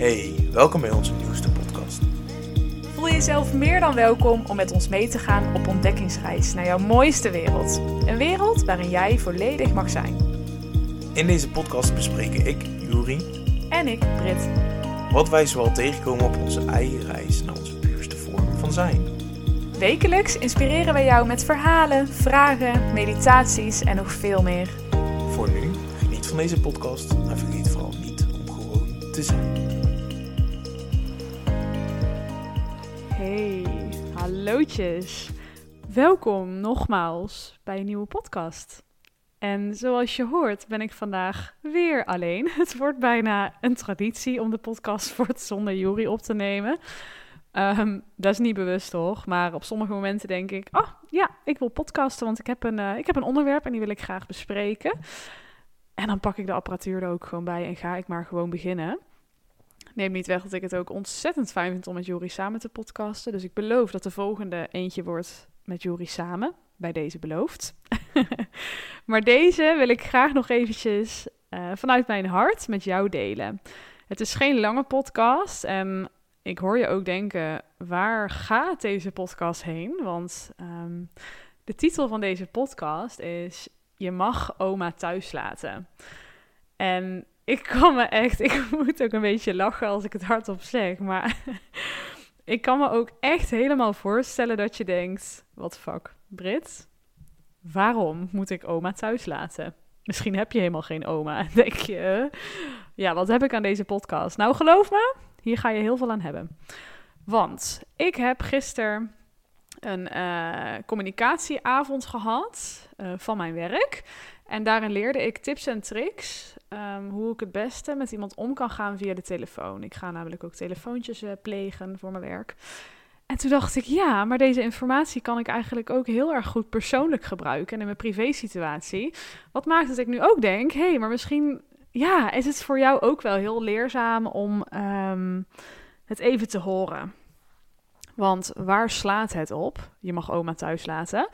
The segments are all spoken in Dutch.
Hey, welkom bij onze nieuwste podcast. Voel jezelf meer dan welkom om met ons mee te gaan op ontdekkingsreis naar jouw mooiste wereld. Een wereld waarin jij volledig mag zijn. In deze podcast bespreken ik, Juri, En ik, Brit. wat wij zoal tegenkomen op onze eigen reis naar onze puurste vorm van zijn. Wekelijks inspireren wij jou met verhalen, vragen, meditaties en nog veel meer. Voor nu, geniet van deze podcast en vergeet vooral niet om gewoon te zijn. Hey, hallootjes. Welkom nogmaals bij een nieuwe podcast. En zoals je hoort ben ik vandaag weer alleen. Het wordt bijna een traditie om de podcast voor het zonder Jury op te nemen. Ehm, dat is niet bewust toch, maar op sommige momenten denk ik... Oh ja, ik wil podcasten, want ik heb, een, eh, ik heb een onderwerp en die wil ik graag bespreken. En dan pak ik de apparatuur er ook gewoon bij en ga ik maar gewoon beginnen. Neem niet weg dat ik het ook ontzettend fijn vind om met Jori samen te podcasten. Dus ik beloof dat de volgende eentje wordt met Jori samen. Bij deze beloofd. maar deze wil ik graag nog eventjes eh, vanuit mijn hart met jou delen. Het is geen lange podcast en ik hoor je ook denken, waar gaat deze podcast heen? Want ehm, de titel van deze podcast is Je mag oma thuis laten. En ik kan me echt, ik moet ook een beetje lachen als ik het hardop zeg, maar ik kan me ook echt helemaal voorstellen dat je denkt, wat fuck, Brit, waarom moet ik oma thuis laten? Misschien heb je helemaal geen oma en denk je, ja, wat heb ik aan deze podcast? Nou, geloof me, hier ga je heel veel aan hebben. Want ik heb gisteren een eh, communicatieavond gehad eh, van mijn werk. En daarin leerde ik tips en tricks ehm, hoe ik het beste met iemand om kan gaan via de telefoon. Ik ga namelijk ook telefoontjes eh, plegen voor mijn werk. En toen dacht ik, ja, maar deze informatie kan ik eigenlijk ook heel erg goed persoonlijk gebruiken en in mijn privésituatie. Wat maakt dat ik nu ook denk, hé, hey, maar misschien ja, is het voor jou ook wel heel leerzaam om ehm, het even te horen. Want waar slaat het op? Je mag oma thuis laten.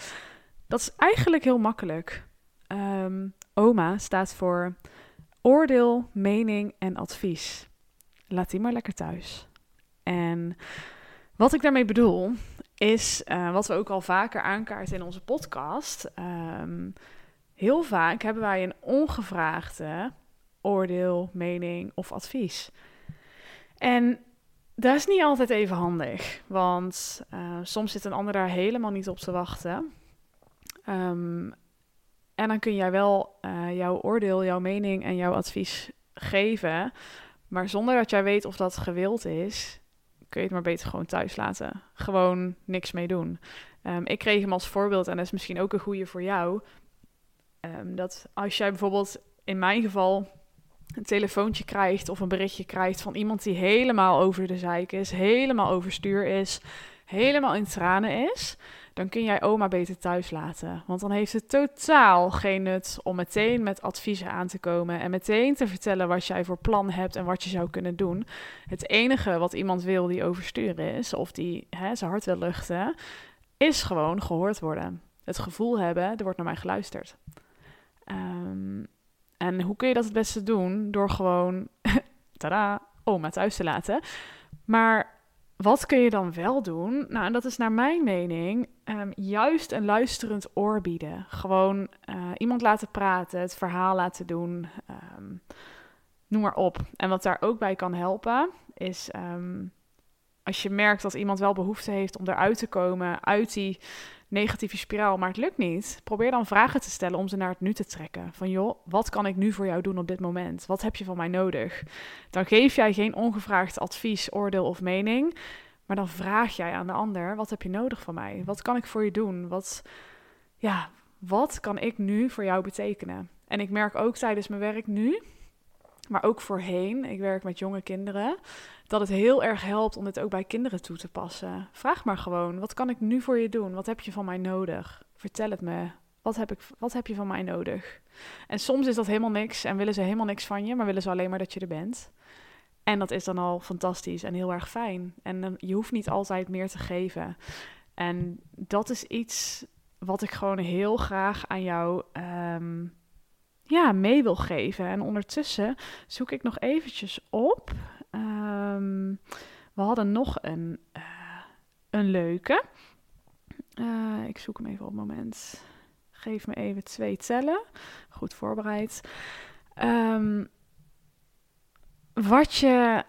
Dat is eigenlijk heel makkelijk. Um, oma staat voor oordeel, mening en advies. Laat die maar lekker thuis. En wat ik daarmee bedoel, is uh, wat we ook al vaker aankaarten in onze podcast. Um, heel vaak hebben wij een ongevraagde oordeel, mening of advies. En dat is niet altijd even handig, want uh, soms zit een ander daar helemaal niet op te wachten. Um, en dan kun jij wel uh, jouw oordeel, jouw mening en jouw advies geven. Maar zonder dat jij weet of dat gewild is, kun je het maar beter gewoon thuis laten. Gewoon niks mee doen. Um, ik kreeg hem als voorbeeld, en dat is misschien ook een goede voor jou. Um, dat als jij bijvoorbeeld in mijn geval een telefoontje krijgt of een berichtje krijgt van iemand die helemaal over de zeik is, helemaal overstuur is, helemaal in tranen is dan kun jij oma beter thuis laten. Want dan heeft het totaal geen nut om meteen met adviezen aan te komen en meteen te vertellen wat jij voor plan hebt en wat je zou kunnen doen. Het enige wat iemand wil die oversturen is, of die hè, zijn hart wil luchten, is gewoon gehoord worden. Het gevoel hebben, er wordt naar mij geluisterd. Um, en hoe kun je dat het beste doen? Door gewoon, tada, oma thuis te laten. Maar wat kun je dan wel doen? Nou, en dat is naar mijn mening um, juist een luisterend oor bieden. Gewoon uh, iemand laten praten, het verhaal laten doen. Um, noem maar op. En wat daar ook bij kan helpen, is um, als je merkt dat iemand wel behoefte heeft om eruit te komen uit die negatieve spiraal, maar het lukt niet. Probeer dan vragen te stellen om ze naar het nu te trekken. Van joh, wat kan ik nu voor jou doen op dit moment? Wat heb je van mij nodig? Dan geef jij geen ongevraagd advies, oordeel of mening, maar dan vraag jij aan de ander: wat heb je nodig van mij? Wat kan ik voor je doen? Wat, ja, wat kan ik nu voor jou betekenen? En ik merk ook tijdens mijn werk nu, maar ook voorheen, ik werk met jonge kinderen, dat het heel erg helpt om dit ook bij kinderen toe te passen. Vraag maar gewoon: wat kan ik nu voor je doen? Wat heb je van mij nodig? Vertel het me. Wat heb, ik, wat heb je van mij nodig? En soms is dat helemaal niks en willen ze helemaal niks van je, maar willen ze alleen maar dat je er bent. En dat is dan al fantastisch en heel erg fijn. En dan, je hoeft niet altijd meer te geven. En dat is iets wat ik gewoon heel graag aan jou um, ja, mee wil geven. En ondertussen zoek ik nog eventjes op. Ehm, we hadden nog een, eh, een leuke. Eh, ik zoek hem even op het moment. Geef me even twee tellen. Goed voorbereid. Ehm, wat je,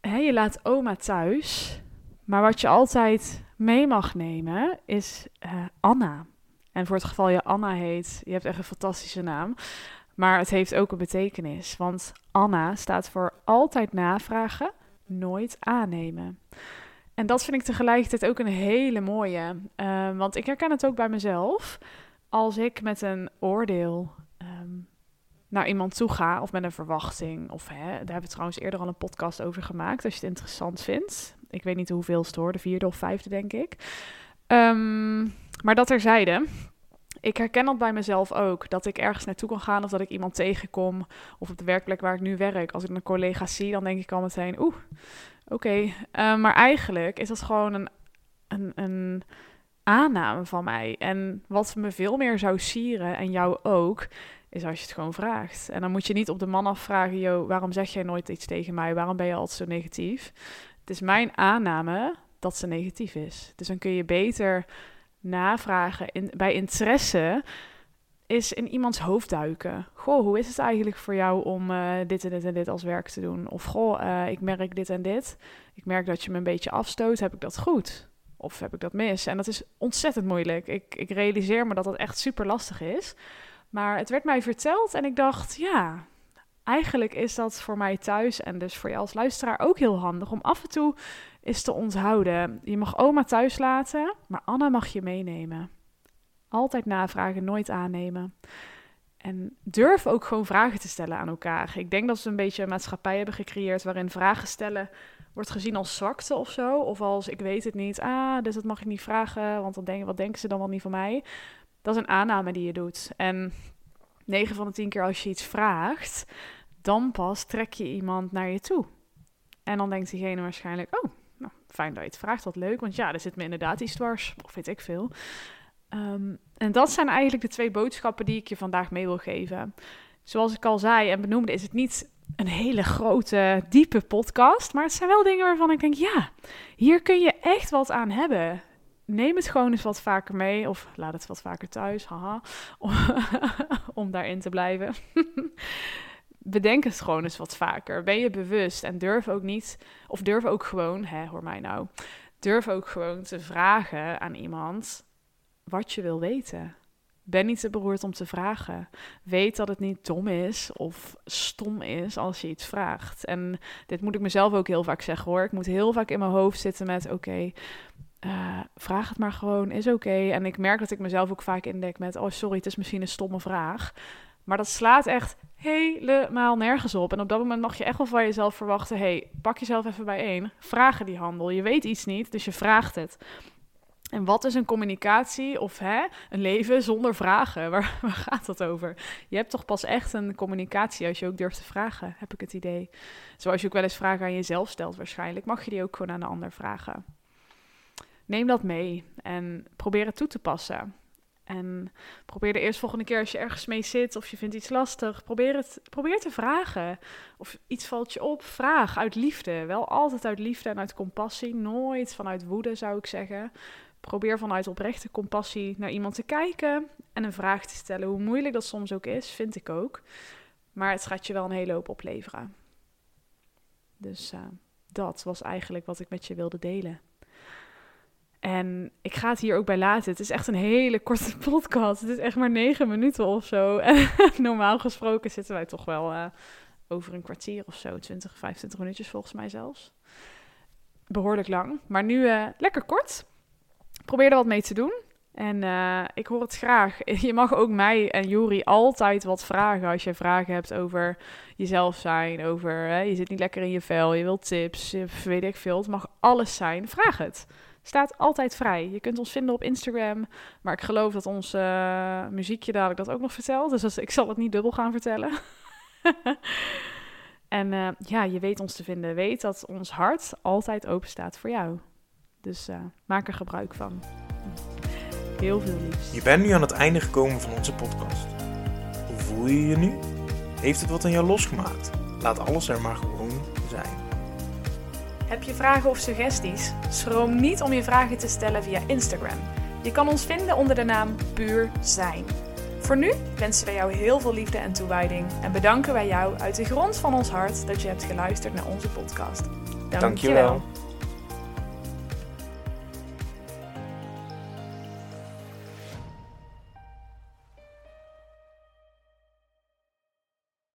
hè, je laat oma thuis, maar wat je altijd mee mag nemen is eh, Anna. En voor het geval je Anna heet, je hebt echt een fantastische naam. Maar het heeft ook een betekenis. Want Anna staat voor altijd navragen, nooit aannemen. En dat vind ik tegelijkertijd ook een hele mooie. Uh, want ik herken het ook bij mezelf. Als ik met een oordeel um, naar iemand toe ga, of met een verwachting, of hè, daar hebben we trouwens eerder al een podcast over gemaakt, als je het interessant vindt. Ik weet niet hoeveel het hoor, de vierde of vijfde, denk ik. Um, maar dat terzijde. Ik herken dat bij mezelf ook. Dat ik ergens naartoe kan gaan of dat ik iemand tegenkom. Of op de werkplek waar ik nu werk. Als ik een collega zie, dan denk ik al meteen, oeh, oké. Uh, maar eigenlijk is dat gewoon een, een, een aanname van mij. En wat me veel meer zou sieren, en jou ook, is als je het gewoon vraagt. En dan moet je niet op de man afvragen, yo, waarom zeg jij nooit iets tegen mij? Waarom ben je altijd zo negatief? Het is mijn aanname dat ze negatief is. Dus dan kun je beter navragen in, bij interesse is in iemands hoofd duiken. Goh, hoe is het eigenlijk voor jou om uh, dit en dit en dit als werk te doen? Of goh, uh, ik merk dit en dit. Ik merk dat je me een beetje afstoot. Heb ik dat goed? Of heb ik dat mis? En dat is ontzettend moeilijk. Ik, ik realiseer me dat dat echt super lastig is. Maar het werd mij verteld en ik dacht, ja, eigenlijk is dat voor mij thuis en dus voor jou als luisteraar ook heel handig om af en toe is te onthouden. Je mag oma thuis laten, maar Anna mag je meenemen. Altijd navragen, nooit aannemen. En durf ook gewoon vragen te stellen aan elkaar. Ik denk dat we een beetje een maatschappij hebben gecreëerd waarin vragen stellen wordt gezien als zwakte of zo. Of als ik weet het niet, ah, dus dat mag ik niet vragen, want dan wat denken ze dan wel niet van mij? Dat is een aanname die je doet. En 9 van de 10 keer als je iets vraagt, dan pas trek je iemand naar je toe. En dan denkt diegene waarschijnlijk, oh, nou, fijn dat je het vraagt, wat leuk. Want ja, er zit me inderdaad iets dwars, of weet ik veel. Um, en dat zijn eigenlijk de twee boodschappen die ik je vandaag mee wil geven. Zoals ik al zei en benoemde, is het niet een hele grote, diepe podcast. Maar het zijn wel dingen waarvan ik denk, ja, hier kun je echt wat aan hebben. Neem het gewoon eens wat vaker mee. Of laat het wat vaker thuis, haha. Om, om daarin te blijven. bedenk het gewoon eens wat vaker. Ben je bewust en durf ook niet, of durf ook gewoon, hè, hoor mij nou, durf ook gewoon te vragen aan iemand wat je wil weten. Ben niet te beroerd om te vragen. Weet dat het niet dom is of stom is als je iets vraagt. En dit moet ik mezelf ook heel vaak zeggen hoor. Ik moet heel vaak in mijn hoofd zitten met: oké, uh, vraag het maar gewoon, is oké. En ik merk dat ik mezelf ook vaak indek met: oh sorry, het is misschien een stomme vraag. Maar dat slaat echt helemaal nergens op. En op dat moment mag je echt wel van jezelf verwachten: hey, pak jezelf even bijeen. Vragen die handel. Je weet iets niet, dus je vraagt het. En wat is een communicatie of hè, een leven zonder vragen? Waar, waar gaat dat over? Je hebt toch pas echt een communicatie als je ook durft te vragen, heb ik het idee. Zoals je ook wel eens vragen aan jezelf stelt waarschijnlijk, mag je die ook gewoon aan de ander vragen. Neem dat mee en probeer het toe te passen. En probeer de volgende keer als je ergens mee zit of je vindt iets lastig, probeer, het, probeer te vragen. Of iets valt je op, vraag uit liefde. Wel altijd uit liefde en uit compassie, nooit vanuit woede zou ik zeggen. Probeer vanuit oprechte compassie naar iemand te kijken en een vraag te stellen. Hoe moeilijk dat soms ook is, vind ik ook. Maar het gaat je wel een hele hoop opleveren. Dus uh, dat was eigenlijk wat ik met je wilde delen. En ik ga het hier ook bij laten. Het is echt een hele korte podcast. Het is echt maar negen minuten of zo. Normaal gesproken zitten wij toch wel uh, over een kwartier of zo. 20, 25 minuutjes volgens mij zelfs. Behoorlijk lang. Maar nu uh, lekker kort. Probeer er wat mee te doen. En uh, ik hoor het graag. Je mag ook mij en Juri altijd wat vragen als je vragen hebt over jezelf zijn. Over hè, je zit niet lekker in je vel, je wilt tips, weet ik veel. Het mag alles zijn. Vraag het staat altijd vrij. Je kunt ons vinden op Instagram. Maar ik geloof dat ons uh, muziekje dadelijk dat ook nog vertelt. Dus ik zal het niet dubbel gaan vertellen. en uh, ja, je weet ons te vinden. Weet dat ons hart altijd open staat voor jou. Dus uh, maak er gebruik van. Heel veel liefs. Je bent nu aan het einde gekomen van onze podcast. Hoe voel je je nu? Heeft het wat aan jou losgemaakt? Laat alles er maar gewoon zijn. Heb je vragen of suggesties? Schroom niet om je vragen te stellen via Instagram. Je kan ons vinden onder de naam Puur Zijn. Voor nu wensen wij jou heel veel liefde en toewijding en bedanken wij jou uit de grond van ons hart dat je hebt geluisterd naar onze podcast. Dank je wel. Dankjewel.